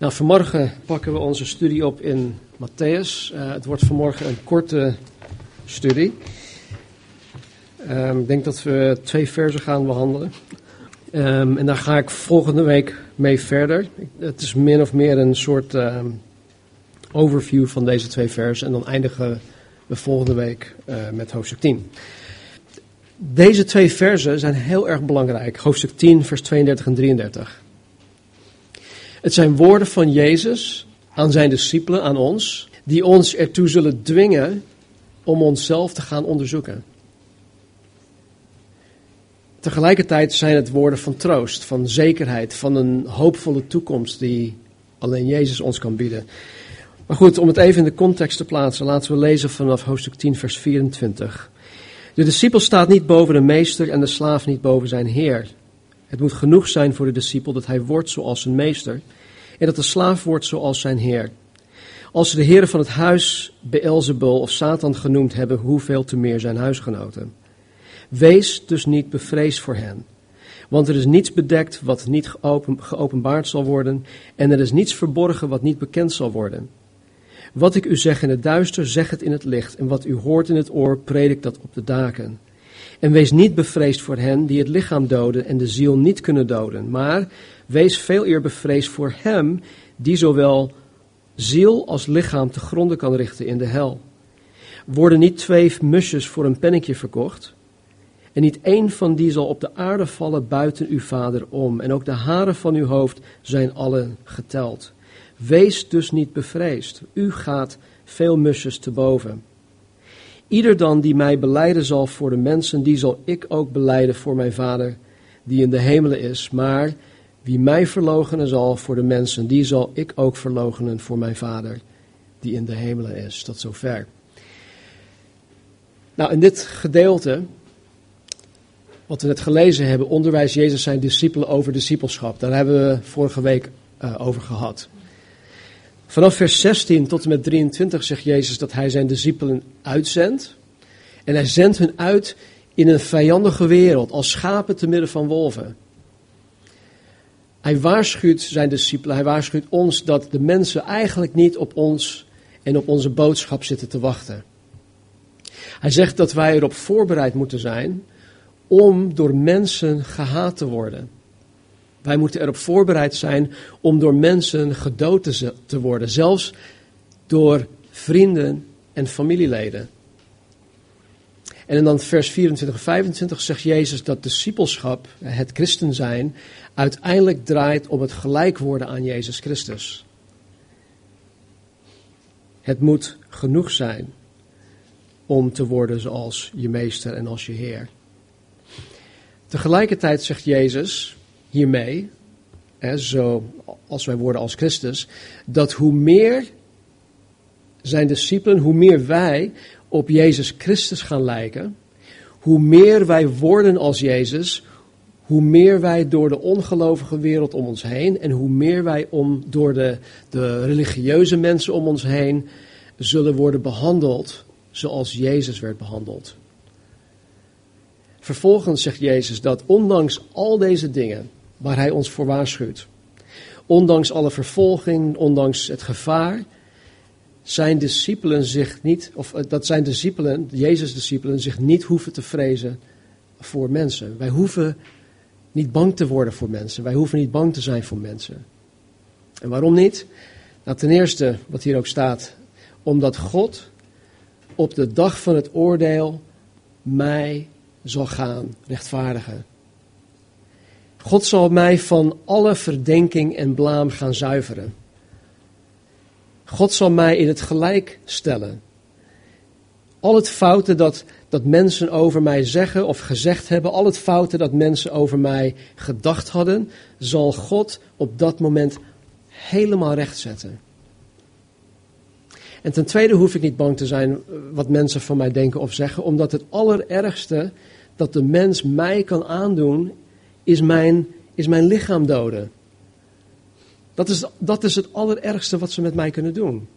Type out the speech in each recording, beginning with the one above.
Nou, vanmorgen pakken we onze studie op in Matthäus. Uh, het wordt vanmorgen een korte studie. Um, ik denk dat we twee versen gaan behandelen. Um, en daar ga ik volgende week mee verder. Het is min of meer een soort um, overview van deze twee versen. En dan eindigen we volgende week uh, met hoofdstuk 10. Deze twee versen zijn heel erg belangrijk. Hoofdstuk 10, vers 32 en 33. Het zijn woorden van Jezus aan zijn discipelen, aan ons, die ons ertoe zullen dwingen om onszelf te gaan onderzoeken. Tegelijkertijd zijn het woorden van troost, van zekerheid, van een hoopvolle toekomst die alleen Jezus ons kan bieden. Maar goed, om het even in de context te plaatsen, laten we lezen vanaf hoofdstuk 10, vers 24. De discipel staat niet boven de meester en de slaaf niet boven zijn heer. Het moet genoeg zijn voor de discipel dat hij wordt zoals zijn meester en dat de slaaf wordt zoals zijn heer. Als ze de heren van het huis Beelzebul of Satan genoemd hebben, hoeveel te meer zijn huisgenoten. Wees dus niet bevreesd voor hen. Want er is niets bedekt wat niet geopen, geopenbaard zal worden, en er is niets verborgen wat niet bekend zal worden. Wat ik u zeg in het duister, zeg het in het licht, en wat u hoort in het oor, predik dat op de daken. En wees niet bevreesd voor hen die het lichaam doden en de ziel niet kunnen doden, maar wees veel eer bevreesd voor hem die zowel ziel als lichaam te gronden kan richten in de hel. Worden niet twee musjes voor een pennetje verkocht? En niet één van die zal op de aarde vallen buiten uw vader om. En ook de haren van uw hoofd zijn allen geteld. Wees dus niet bevreesd. U gaat veel musjes te boven. Ieder dan die mij beleiden zal voor de mensen, die zal ik ook beleiden voor mijn Vader die in de hemelen is. Maar wie mij verloochenen zal voor de mensen, die zal ik ook verloochenen voor mijn Vader die in de hemelen is. Tot zover. Nou, in dit gedeelte, wat we net gelezen hebben, onderwijst Jezus zijn discipelen over discipelschap. Daar hebben we vorige week uh, over gehad. Vanaf vers 16 tot en met 23 zegt Jezus dat hij zijn discipelen uitzendt. En hij zendt hen uit in een vijandige wereld, als schapen te midden van wolven. Hij waarschuwt zijn discipelen, hij waarschuwt ons dat de mensen eigenlijk niet op ons en op onze boodschap zitten te wachten. Hij zegt dat wij erop voorbereid moeten zijn om door mensen gehaat te worden. Wij moeten erop voorbereid zijn om door mensen gedood te worden, zelfs door vrienden en familieleden. En dan vers 24 en 25 zegt Jezus dat discipelschap, het christen zijn, uiteindelijk draait om het gelijk worden aan Jezus Christus. Het moet genoeg zijn om te worden zoals je meester en als je Heer. Tegelijkertijd zegt Jezus hiermee, hè, zo als wij worden als Christus, dat hoe meer zijn discipelen, hoe meer wij op Jezus Christus gaan lijken, hoe meer wij worden als Jezus, hoe meer wij door de ongelovige wereld om ons heen en hoe meer wij om, door de, de religieuze mensen om ons heen zullen worden behandeld zoals Jezus werd behandeld. Vervolgens zegt Jezus dat ondanks al deze dingen waar Hij ons voor waarschuwt, ondanks alle vervolging, ondanks het gevaar, zijn discipelen zich niet, of eh, dat zijn discipelen, Jezus' discipelen, zich niet hoeven te vrezen voor mensen. Wij hoeven niet bang te worden voor mensen. Wij hoeven niet bang te zijn voor mensen. En waarom niet? Nou, ten eerste, wat hier ook staat, omdat God op de dag van het oordeel mij zal gaan rechtvaardigen. God zal mij van alle verdenking en blaam gaan zuiveren. God zal mij in het gelijk stellen. Al het fouten dat, dat mensen over mij zeggen of gezegd hebben, al het fouten dat mensen over mij gedacht hadden, zal God op dat moment helemaal rechtzetten. En ten tweede hoef ik niet bang te zijn wat mensen van mij denken of zeggen, omdat het allerergste dat de mens mij kan aandoen, is mijn, is mijn lichaam doden. Dat is, dat is het allerergste wat ze met mij kunnen doen.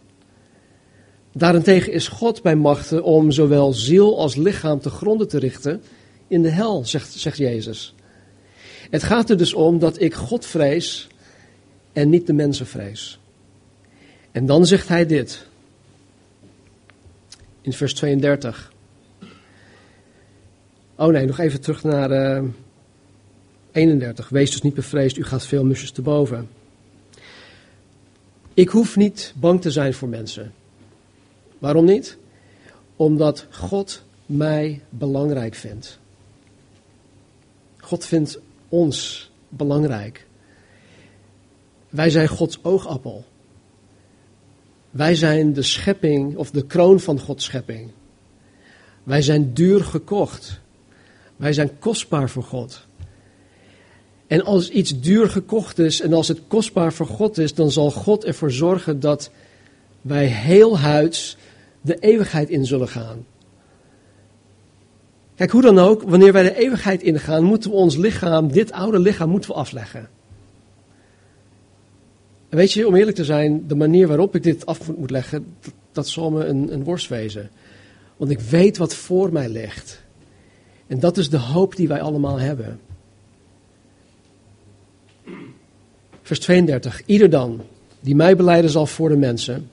Daarentegen is God bij machten om zowel ziel als lichaam te gronden te richten in de hel, zegt, zegt Jezus. Het gaat er dus om dat ik God vrees en niet de mensenvrees. En dan zegt hij dit. In vers 32. Oh nee, nog even terug naar uh, 31. Wees dus niet bevreesd, u gaat veel musjes te boven. Ik hoef niet bang te zijn voor mensen. Waarom niet? Omdat God mij belangrijk vindt. God vindt ons belangrijk. Wij zijn Gods oogappel. Wij zijn de schepping of de kroon van Gods schepping. Wij zijn duur gekocht. Wij zijn kostbaar voor God. En als iets duur gekocht is en als het kostbaar voor God is, dan zal God ervoor zorgen dat wij heel huids de eeuwigheid in zullen gaan. Kijk, hoe dan ook, wanneer wij de eeuwigheid ingaan, moeten we ons lichaam, dit oude lichaam, moeten we afleggen. En weet je, om eerlijk te zijn, de manier waarop ik dit af moet leggen, dat, zal me een, een worst wezen. Want ik weet wat voor mij ligt. En dat is de hoop die wij allemaal hebben. Vers 32. Ieder dan, die mij beleiden zal voor de mensen,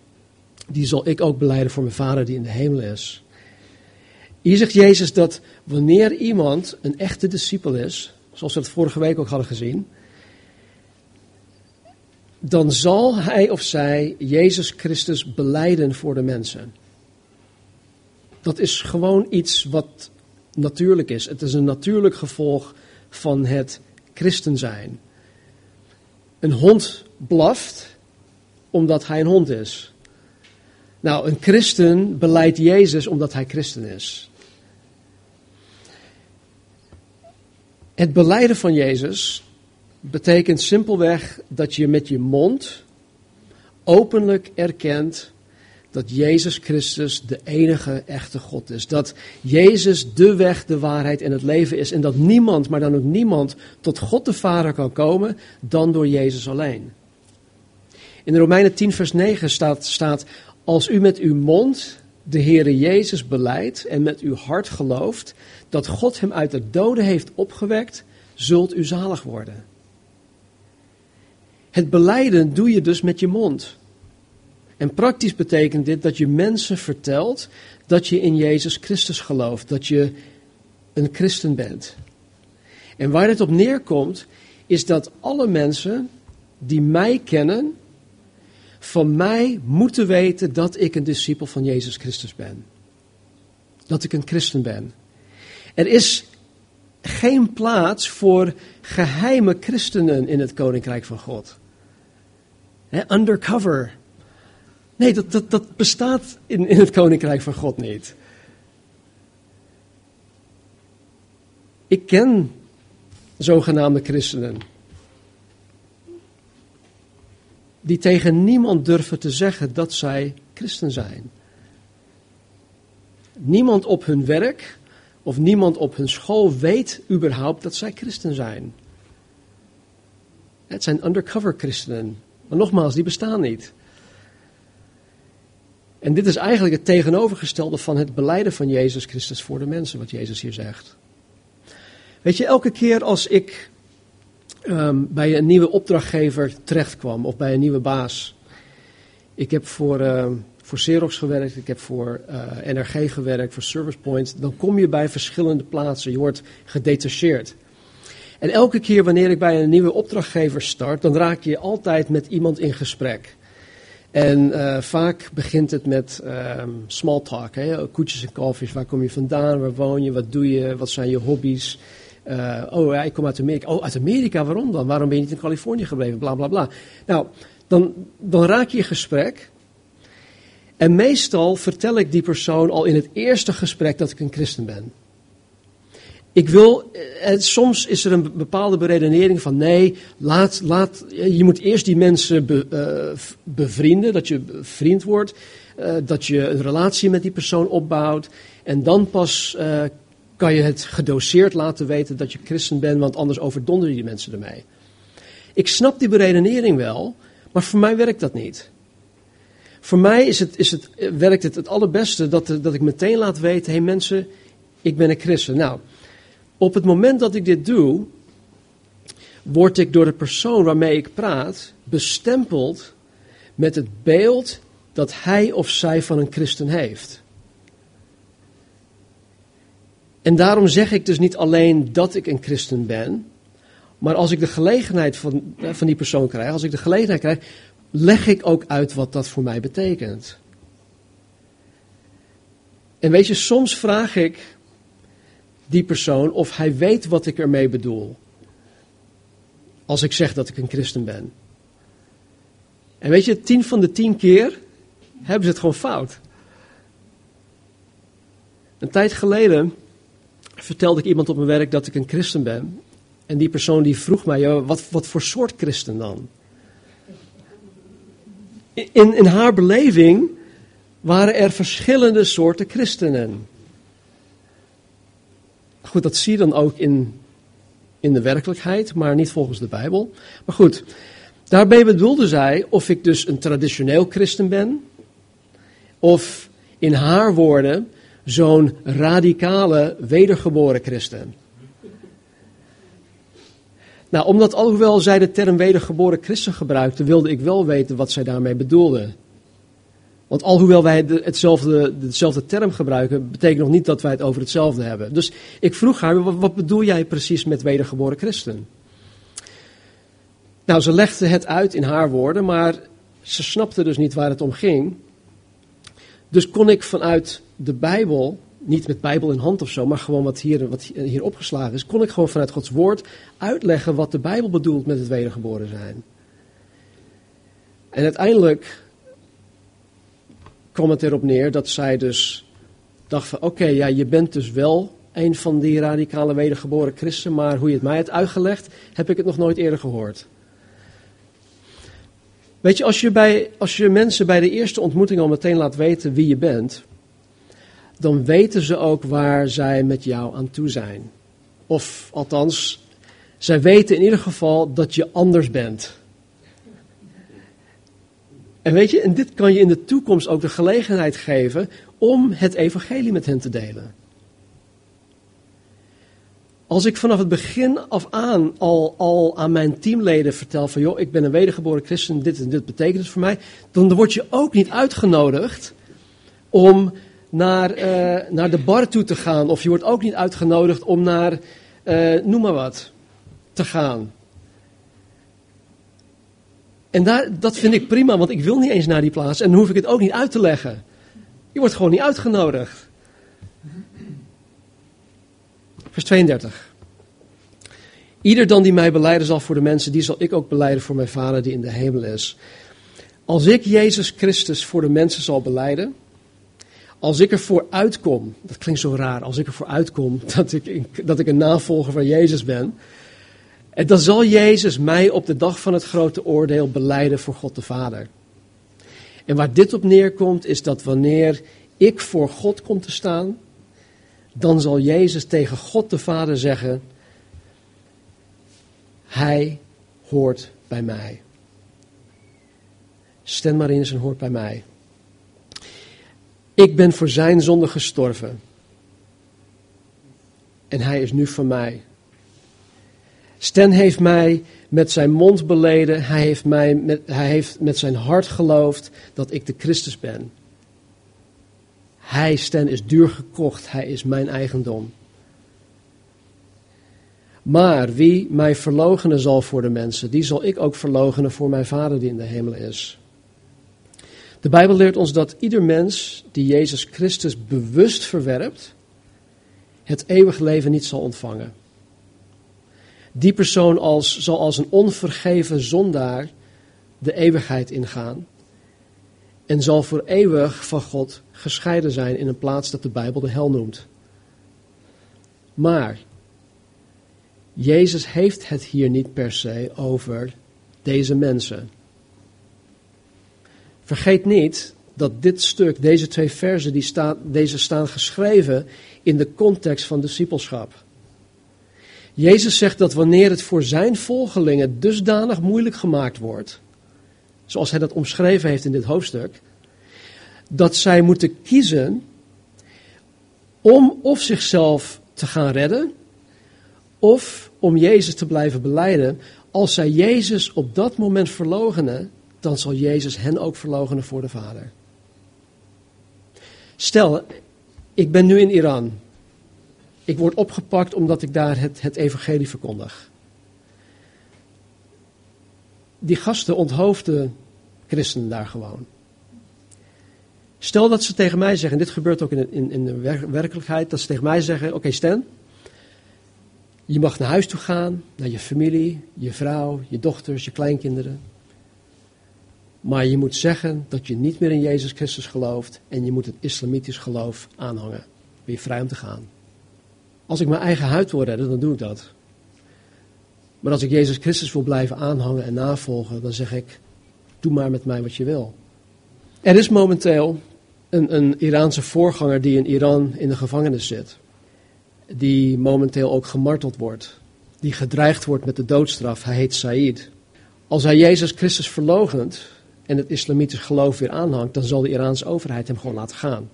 die zal ik ook beleiden voor mijn Vader die in de hemel is. Hier zegt Jezus dat wanneer iemand een echte discipel is, zoals we het vorige week ook hadden gezien, dan zal hij of zij Jezus Christus beleiden voor de mensen. Dat is gewoon iets wat natuurlijk is. Het is een natuurlijk gevolg van het christen zijn. Een hond blaft omdat hij een hond is. Nou, een christen beleidt Jezus omdat hij christen is. Het beleiden van Jezus betekent simpelweg dat je met je mond openlijk erkent dat Jezus Christus de enige echte God is. Dat Jezus de weg, de waarheid en het leven is. En dat niemand, maar dan ook niemand, tot God de Vader kan komen dan door Jezus alleen. In Romeinen 10, vers 9 staat, staat als u met uw mond de Heere Jezus beleidt en met uw hart gelooft dat God hem uit de doden heeft opgewekt, zult u zalig worden. Het beleiden doe je dus met je mond. En praktisch betekent dit dat je mensen vertelt dat je in Jezus Christus gelooft, dat je een christen bent. En waar het op neerkomt, is dat alle mensen die mij kennen, van mij moeten weten dat ik een discipel van Jezus Christus ben. Dat ik een christen ben. Er is geen plaats voor geheime christenen in het koninkrijk van God. undercover. Nee, dat, dat, bestaat in, in het koninkrijk van God niet. Ik ken zogenaamde christenen. Die tegen niemand durven te zeggen dat zij christen zijn. Niemand op hun werk of niemand op hun school weet überhaupt dat zij christen zijn. Het zijn undercover christenen. Maar nogmaals, die bestaan niet. En dit is eigenlijk het tegenovergestelde van het beleiden van Jezus Christus voor de mensen, wat Jezus hier zegt. Weet je, elke keer als ik um, bij een nieuwe opdrachtgever terechtkwam of bij een nieuwe baas. Ik heb voor, uh, voor Xerox gewerkt, ik heb voor uh, NRG gewerkt, voor Service Point. Dan kom je bij verschillende plaatsen, je wordt gedetacheerd. En elke keer wanneer ik bij een nieuwe opdrachtgever start, dan raak je altijd met iemand in gesprek. En uh, vaak begint het met um, small talk, hè? koetjes en kalfjes. Waar kom je vandaan? Waar woon je? Wat doe je? Wat zijn je hobby's? Uh, oh ja, ik kom uit Amerika. Oh, uit Amerika, waarom dan? Waarom ben je niet in Californië gebleven? Bla bla bla. Nou, dan, dan raak je gesprek. En meestal vertel ik die persoon al in het eerste gesprek dat ik een christen ben. Ik wil, eh, soms is er een bepaalde beredenering van nee, laat, laat, je moet eerst die mensen be, bevrienden, dat je vriend wordt, dat je een relatie met die persoon opbouwt en dan pas kan je het gedoseerd laten weten dat je christen bent, want anders overdonder je die mensen ermee. Ik snap die beredenering wel, maar voor mij werkt dat niet. Voor mij is het, is het, werkt het het allerbeste dat, dat ik meteen laat weten, hé hey mensen, ik ben een christen. Nou, op het moment dat ik dit doe, word ik door de persoon waarmee ik praat bestempeld met het beeld dat hij of zij van een christen heeft. En daarom zeg ik dus niet alleen dat ik een christen ben, maar als ik de gelegenheid van, eh, van die persoon krijg, als ik de gelegenheid krijg, leg ik ook uit wat dat voor mij betekent. En weet je, soms vraag ik die persoon of hij weet wat ik ermee bedoel. Als ik zeg dat ik een christen ben. En weet je, tien van de tien keer hebben ze het gewoon fout. Een tijd geleden vertelde ik iemand op mijn werk dat ik een christen ben. En die persoon die vroeg mij, wat, wat voor soort christen dan? In, in haar beleving waren er verschillende soorten christenen. Goed, dat zie je dan ook in, in de werkelijkheid, maar niet volgens de Bijbel. Maar goed, daarbij bedoelde zij of ik dus een traditioneel christen ben, of in haar woorden zo'n radicale wedergeboren christen. Nou, omdat alhoewel zij de term wedergeboren christen gebruikte, wilde ik wel weten wat zij daarmee bedoelde. Want alhoewel wij hetzelfde, dezelfde term gebruiken, betekent nog niet dat wij het over hetzelfde hebben. Dus ik vroeg haar, wat, bedoel jij precies met wedergeboren christen? Nou, ze legde het uit in haar woorden, maar ze snapte dus niet waar het om ging. Dus kon ik vanuit de Bijbel, niet met Bijbel in hand of zo, maar gewoon wat hier, wat hier opgeslagen is, kon ik gewoon vanuit Gods woord uitleggen wat de Bijbel bedoelt met het wedergeboren zijn. En uiteindelijk kwam het erop neer dat zij dus dacht van oké, ja, je bent dus wel een van die radicale wedergeboren christen, maar hoe je het mij hebt uitgelegd, heb ik het nog nooit eerder gehoord. Weet je, als je, bij, als je mensen bij de eerste ontmoeting al meteen laat weten wie je bent, dan weten ze ook waar zij met jou aan toe zijn. Of althans, zij weten in ieder geval dat je anders bent. En weet je, en dit kan je in de toekomst ook de gelegenheid geven om het evangelie met hen te delen. Als ik vanaf het begin af aan al, al aan mijn teamleden vertel van joh, ik ben een wedergeboren christen, dit en dit betekent het voor mij, dan word je ook niet uitgenodigd om naar, uh, naar de bar toe te gaan. Of je wordt ook niet uitgenodigd om naar, uh, noem maar wat, te gaan. En daar, dat vind ik prima, want ik wil niet eens naar die plaats en dan hoef ik het ook niet uit te leggen. Je wordt gewoon niet uitgenodigd. Vers 32. Ieder dan die mij beleiden zal voor de mensen, die zal ik ook beleiden voor mijn Vader die in de hemel is. Als ik Jezus Christus voor de mensen zal beleiden, als ik ervoor uitkom, dat klinkt zo raar, als ik ervoor uitkom dat ik, dat ik een navolger van Jezus ben, en dan zal Jezus mij op de dag van het grote oordeel beleiden voor God de Vader. En waar dit op neerkomt, is dat wanneer ik voor God kom te staan, dan zal Jezus tegen God de Vader zeggen: Hij hoort bij mij. Stem maar eens en hoort bij mij. Ik ben voor zijn zonde gestorven. En hij is nu voor mij. Sten heeft mij met zijn mond beleden, hij heeft, mij met, hij heeft met zijn hart geloofd dat ik de Christus ben. Hij, Sten, is duur gekocht, hij is mijn eigendom. Maar wie mij verlogenen zal voor de mensen, die zal ik ook verlogenen voor mijn Vader die in de hemel is. De Bijbel leert ons dat ieder mens die Jezus Christus bewust verwerpt, het eeuwig leven niet zal ontvangen. Die persoon als, zal als een onvergeven zondaar de eeuwigheid ingaan en zal voor eeuwig van God gescheiden zijn in een plaats dat de Bijbel de hel noemt. Maar Jezus heeft het hier niet per se over deze mensen. Vergeet niet dat dit stuk, deze twee versen, die staan, deze staan geschreven in de context van discipelschap. Jezus zegt dat wanneer het voor zijn volgelingen dusdanig moeilijk gemaakt wordt, zoals hij dat omschreven heeft in dit hoofdstuk, dat zij moeten kiezen om of zichzelf te gaan redden, of om Jezus te blijven beleiden. Als zij Jezus op dat moment verlogenen, dan zal Jezus hen ook verlogenen voor de Vader. Stel, ik ben nu in Iran. Ik word opgepakt omdat ik daar het, het evangelie verkondig. Die gasten onthoofden christenen daar gewoon. Stel dat ze tegen mij zeggen, en dit gebeurt ook in, in, in de werkelijkheid, dat ze tegen mij zeggen: Oké, okay Stan, je mag naar huis toe gaan, naar je familie, je vrouw, je dochters, je kleinkinderen. Maar je moet zeggen dat je niet meer in Jezus Christus gelooft en je moet het islamitisch geloof aanhangen. Je vrij om te gaan. Als ik mijn eigen huid wil redden, dan doe ik dat. Maar als ik Jezus Christus wil blijven aanhangen en navolgen, dan zeg ik, doe maar met mij wat je wil. Er is momenteel een, een Iraanse voorganger die in Iran in de gevangenis zit. Die momenteel ook gemarteld wordt. Die gedreigd wordt met de doodstraf. Hij heet Said. Als hij Jezus Christus verlogent en het islamitisch geloof weer aanhangt, dan zal de Iraanse overheid hem gewoon laten gaan.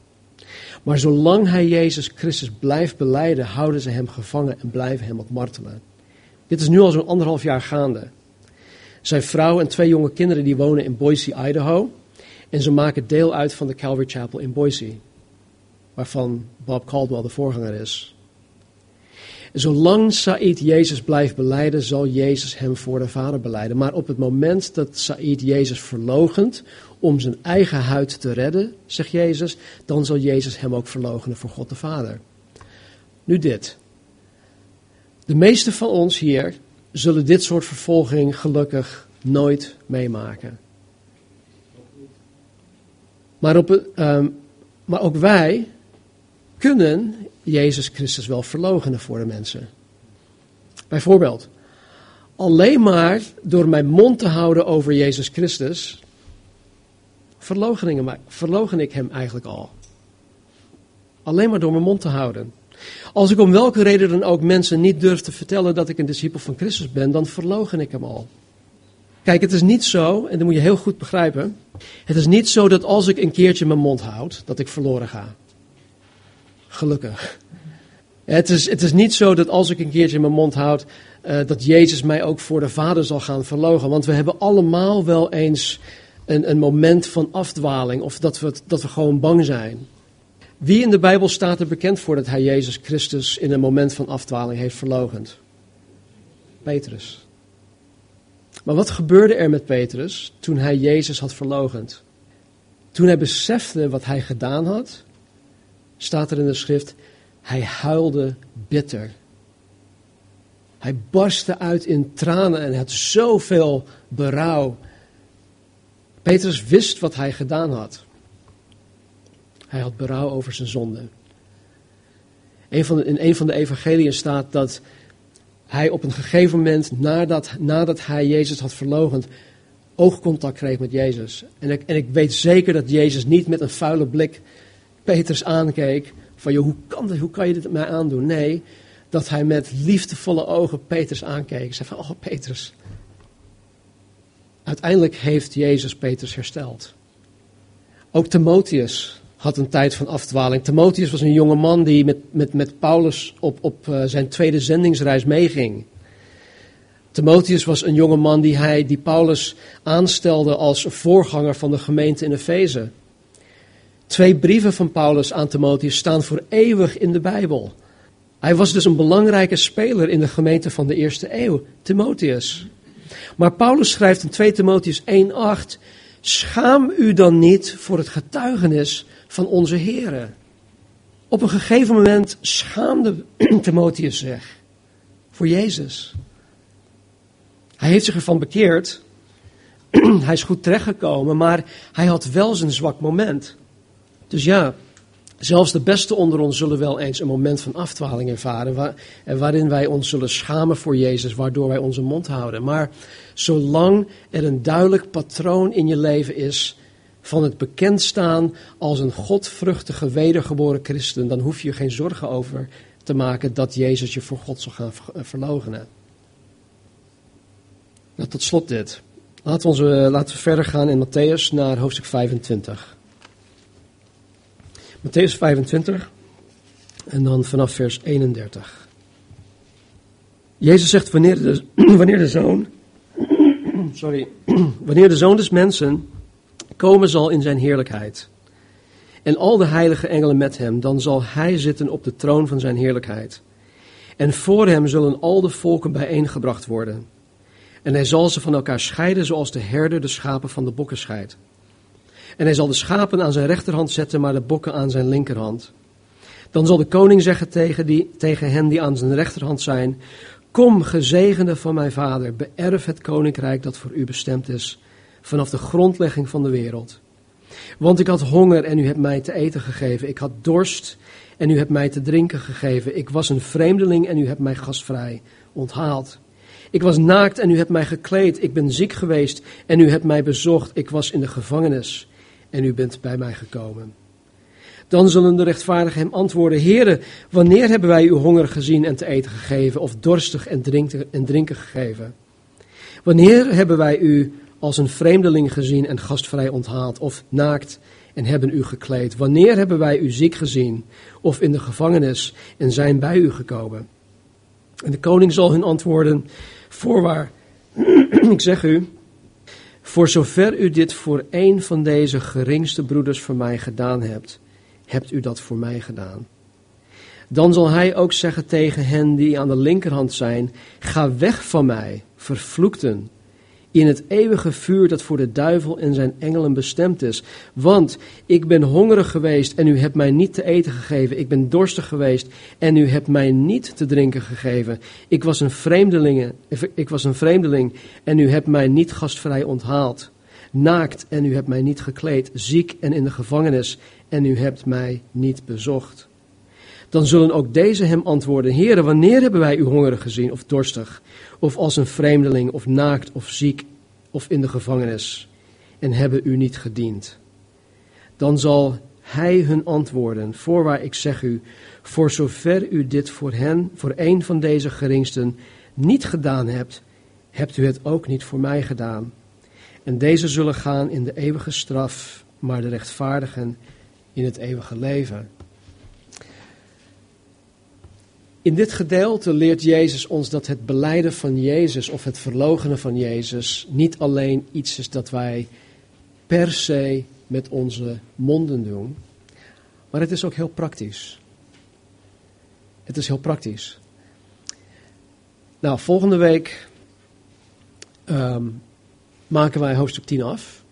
Maar zolang hij Jezus Christus blijft beleiden, houden ze hem gevangen en blijven hem ook martelen. Dit is nu al zo'n anderhalf jaar gaande. Zijn vrouw en twee jonge kinderen die wonen in Boise, Idaho. En ze maken deel uit van de Calvary Chapel in Boise, waarvan Bob Caldwell de voorganger is. zolang Said Jezus blijft beleiden, zal Jezus hem voor de Vader beleiden. Maar op het moment dat Said Jezus verlogent om zijn eigen huid te redden, zegt Jezus, dan zal Jezus hem ook verlogenen voor God de Vader. Nu dit. De meeste van ons hier zullen dit soort vervolging gelukkig nooit meemaken. Maar, op, um, maar ook wij kunnen Jezus Christus wel verloochenen voor de mensen. Bijvoorbeeld, alleen maar door mijn mond te houden over Jezus Christus, verlogen ik hem eigenlijk al. Alleen maar door mijn mond te houden. Als ik om welke reden dan ook mensen niet durf te vertellen dat ik een discipel van Christus ben, dan verlogen ik hem al. Kijk, het is niet zo, en dat moet je heel goed begrijpen. Het is niet zo dat als ik een keertje mijn mond houd, dat ik verloren ga. Gelukkig. Het is, het is niet zo dat als ik een keertje mijn mond houd, uh, dat Jezus mij ook voor de Vader zal gaan verlogen. Want we hebben allemaal wel eens een, een moment van afdwaling of dat we, dat we gewoon bang zijn. Wie in de Bijbel staat er bekend voor dat hij Jezus Christus in een moment van afdwaling heeft verlogend? Petrus. Maar wat gebeurde er met Petrus toen hij Jezus had verlogend? Toen hij besefte wat hij gedaan had, staat er in de schrift, hij huilde bitter. Hij barstte uit in tranen en had zoveel berouw. Petrus wist wat hij gedaan had. Hij had berouw over zijn zonde. Een van in een van de evangeliën staat dat hij op een gegeven moment, nadat, nadat hij Jezus had verlogend, oogcontact kreeg met Jezus. En ik, en ik weet zeker dat Jezus niet met een vuile blik Petrus aankeek. Van, hoe, kan dit, hoe kan je dit mij aandoen? Nee, dat hij met liefdevolle ogen Petrus aankeek. Zei van, oh Petrus. Uiteindelijk heeft Jezus Petrus hersteld. Ook Timotheus had een tijd van afdwaling. Timotheus was een jonge man die met, met, met Paulus op, op uh, zijn tweede zendingsreis meeging. Timotheus was een jonge man die, hij, die Paulus aanstelde als voorganger van de gemeente in Efeze. Twee brieven van Paulus aan Timotheus staan voor eeuwig in de Bijbel. Hij was dus een belangrijke speler in de gemeente van de eerste eeuw, Timotheus. Maar Paulus schrijft in 2 Timotheus 1:8: Schaam u dan niet voor het getuigenis van onze Here. Op een gegeven moment schaamde Timotheus zich voor Jezus. Hij heeft zich ervan bekeerd. hij is goed terechtgekomen, maar hij had wel zijn zwak moment. Dus ja, zelfs de beste onder ons zullen wel eens een moment van afdwaling ervaren. Waar, waarin wij ons zullen schamen voor Jezus, waardoor wij onze mond houden. Maar zolang er een duidelijk patroon in je leven is van het bekend staan als een godvruchtige wedergeboren christen, dan hoef je je geen zorgen over te maken dat Jezus je voor God zal gaan verloochenen. Nou, tot slot dit. Laten we, onze, laten we verder gaan in Matthäus naar hoofdstuk 25. Matthäus 25 en dan vanaf vers 31. Jezus zegt, wanneer de, wanneer de zoon, sorry, wanneer de zoon des mensen komen zal in zijn heerlijkheid en al de heilige engelen met hem, dan zal hij zitten op de troon van zijn heerlijkheid. En voor hem zullen al de volken bijeengebracht worden. En hij zal ze van elkaar scheiden zoals de herder de schapen van de bokken scheidt. En hij zal de schapen aan zijn rechterhand zetten, maar de bokken aan zijn linkerhand. Dan zal de koning zeggen tegen, die, tegen hen die aan zijn rechterhand zijn: Kom, gezegende van mijn vader, beërf het koninkrijk dat voor u bestemd is, vanaf de grondlegging van de wereld. Want ik had honger en u hebt mij te eten gegeven. Ik had dorst en u hebt mij te drinken gegeven. Ik was een vreemdeling en u hebt mij gastvrij onthaald. Ik was naakt en u hebt mij gekleed. Ik ben ziek geweest en u hebt mij bezocht. Ik was in de gevangenis en u bent bij mij gekomen. Dan zullen de rechtvaardigen hem antwoorden: Heere, wanneer hebben wij u honger gezien en te eten gegeven, of dorstig en drinken, en drinken gegeven? Wanneer hebben wij u als een vreemdeling gezien en gastvrij onthaald, of naakt en hebben u gekleed? Wanneer hebben wij u ziek gezien, of in de gevangenis en zijn bij u gekomen? En de koning zal hun antwoorden: Voorwaar, ik zeg u, voor zover u dit voor een van deze geringste broeders voor mij gedaan hebt, hebt u dat voor mij gedaan. Dan zal hij ook zeggen tegen hen die aan de linkerhand zijn: Ga weg van mij, vervloekten, in het eeuwige vuur dat voor de duivel en zijn engelen bestemd is. Want ik ben hongerig geweest en u hebt mij niet te eten gegeven. Ik ben dorstig geweest en u hebt mij niet te drinken gegeven. Ik was een vreemdeling, ik was een vreemdeling en u hebt mij niet gastvrij onthaald. Naakt en u hebt mij niet gekleed, ziek en in de gevangenis en u hebt mij niet bezocht. Dan zullen ook deze hem antwoorden: Heere, wanneer hebben wij u hongerig gezien of dorstig, of als een vreemdeling, of naakt, of ziek, of in de gevangenis, en hebben u niet gediend? Dan zal hij hun antwoorden: Voorwaar, ik zeg u, voor zover u dit voor hen, voor een van deze geringsten, niet gedaan hebt, hebt u het ook niet voor mij gedaan. En deze zullen gaan in de eeuwige straf, maar de rechtvaardigen in het eeuwige leven. In dit gedeelte leert Jezus ons dat het beleiden van Jezus of het verlogenen van Jezus niet alleen iets is dat wij per se met onze monden doen, maar het is ook heel praktisch. Het is heel praktisch. Nou, volgende week ehm, maken wij hoofdstuk 10 af.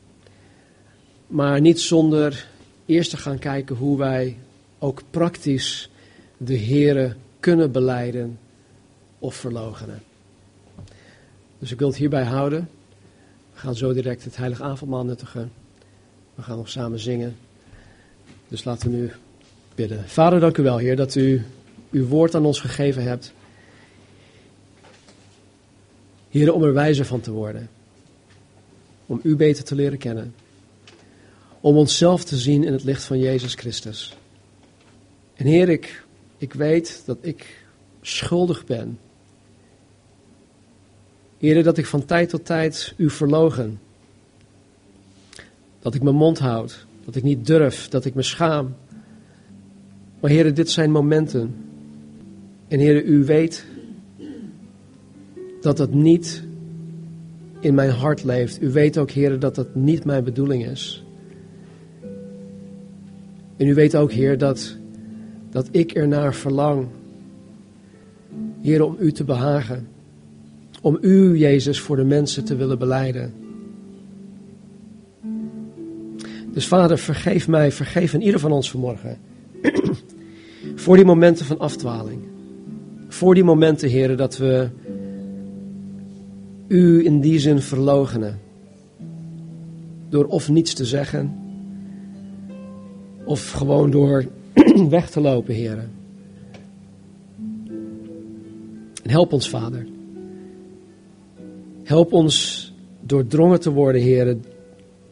Maar niet zonder eerst te gaan kijken hoe wij ook praktisch de Here kunnen beleiden of verlogenen. Dus ik wil het hierbij houden. We gaan zo direct het heilige avondmaal nuttigen. We gaan nog samen zingen. Dus laten we nu bidden. Vader, dank u wel, Heer, dat u uw woord aan ons gegeven hebt. Heer, om er wijzer van te worden. Om u beter te leren kennen om onszelf te zien in het licht van Jezus Christus. En Heer, ik, ik weet dat ik schuldig ben. Heer, dat ik van tijd tot tijd u verlogen. Dat ik mijn mond houd, dat ik niet durf, dat ik me schaam. Maar Heer, dit zijn momenten. En Heer, u weet dat dat niet in mijn hart leeft. U weet ook, Heer, dat dat niet mijn bedoeling is. En u weet ook, Heer, dat, dat ik ernaar verlang. Heer, om u te behagen. Om u, Jezus, voor de mensen te willen beleiden. Dus Vader, vergeef mij, vergeef in ieder van ons vanmorgen. voor die momenten van afdwaling. Voor die momenten, Heer, dat we u in die zin verlogenen. Door of niets te zeggen of gewoon door weg te lopen, heren. En help ons, Vader. Help ons doordrongen te worden, heren,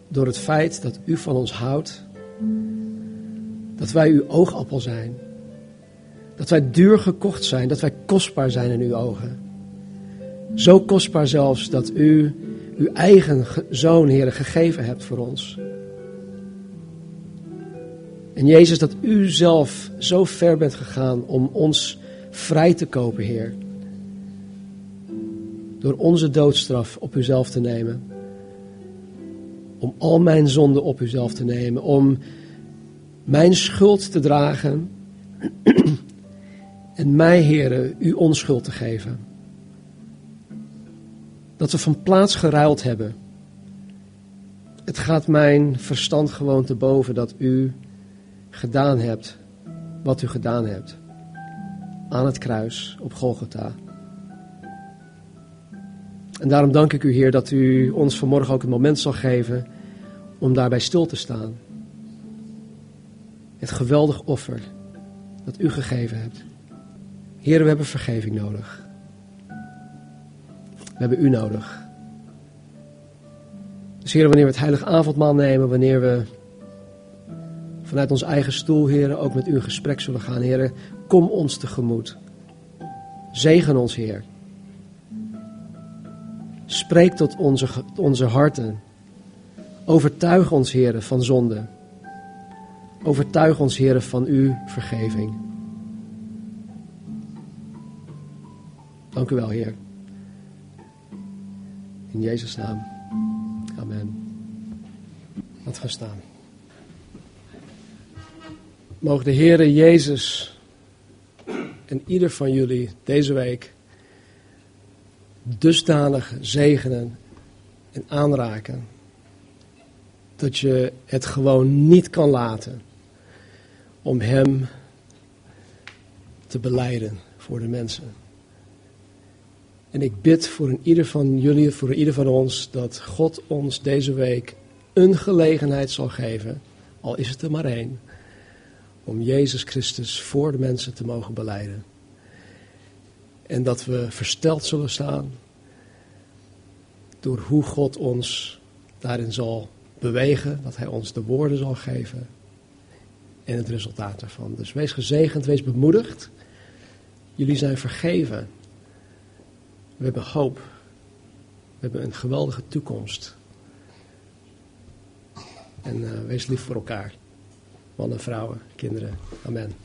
door het feit dat u van ons houdt. Dat wij uw oogappel zijn. Dat wij duur gekocht zijn, dat wij kostbaar zijn in uw ogen. Zo kostbaar zelfs dat u uw eigen zoon, heren, gegeven hebt voor ons. En Jezus, dat u zelf zo ver bent gegaan om ons vrij te kopen, Heer. door onze doodstraf op uzelf te nemen. Om al mijn zonden op uzelf te nemen. Om mijn schuld te dragen. en mij, heren, u onschuld te geven. Dat we van plaats geruild hebben. Het gaat mijn verstand gewoon te boven dat u gedaan hebt wat u gedaan hebt. Aan het kruis op Golgotha. En daarom dank ik u, Heer, dat u ons vanmorgen ook het moment zal geven om daarbij stil te staan. Het geweldig offer dat u gegeven hebt. Heer, we hebben vergeving nodig. We hebben u nodig. Dus Heer, wanneer we het heilige avondmaal nemen, wanneer we vanuit onze eigen stoel, Heer, ook met u in gesprek zullen gaan, Heer, kom ons tegemoet. Zegen ons, Heer. Spreek tot onze, onze harten. Overtuig ons, Heer, van zonde. Overtuig ons, Heer, van uw vergeving. Dank u wel, Heer. In Jezus' naam. Amen. Laat gaan staan. Mogen de Heere Jezus en ieder van jullie deze week dusdanig zegenen en aanraken dat je het gewoon niet kan laten om Hem te beleiden voor de mensen. En ik bid voor een ieder van jullie, voor ieder van ons, dat God ons deze week een gelegenheid zal geven, al is het er maar één, om Jezus Christus voor de mensen te mogen beleiden. En dat we versteld zullen staan door hoe God ons daarin zal bewegen, dat Hij ons de woorden zal geven en het resultaat daarvan. Dus wees gezegend, wees bemoedigd. Jullie zijn vergeven. We hebben hoop. We hebben een geweldige toekomst. En uh, wees lief voor elkaar. Mannen, vrouwen, kinderen. Amen.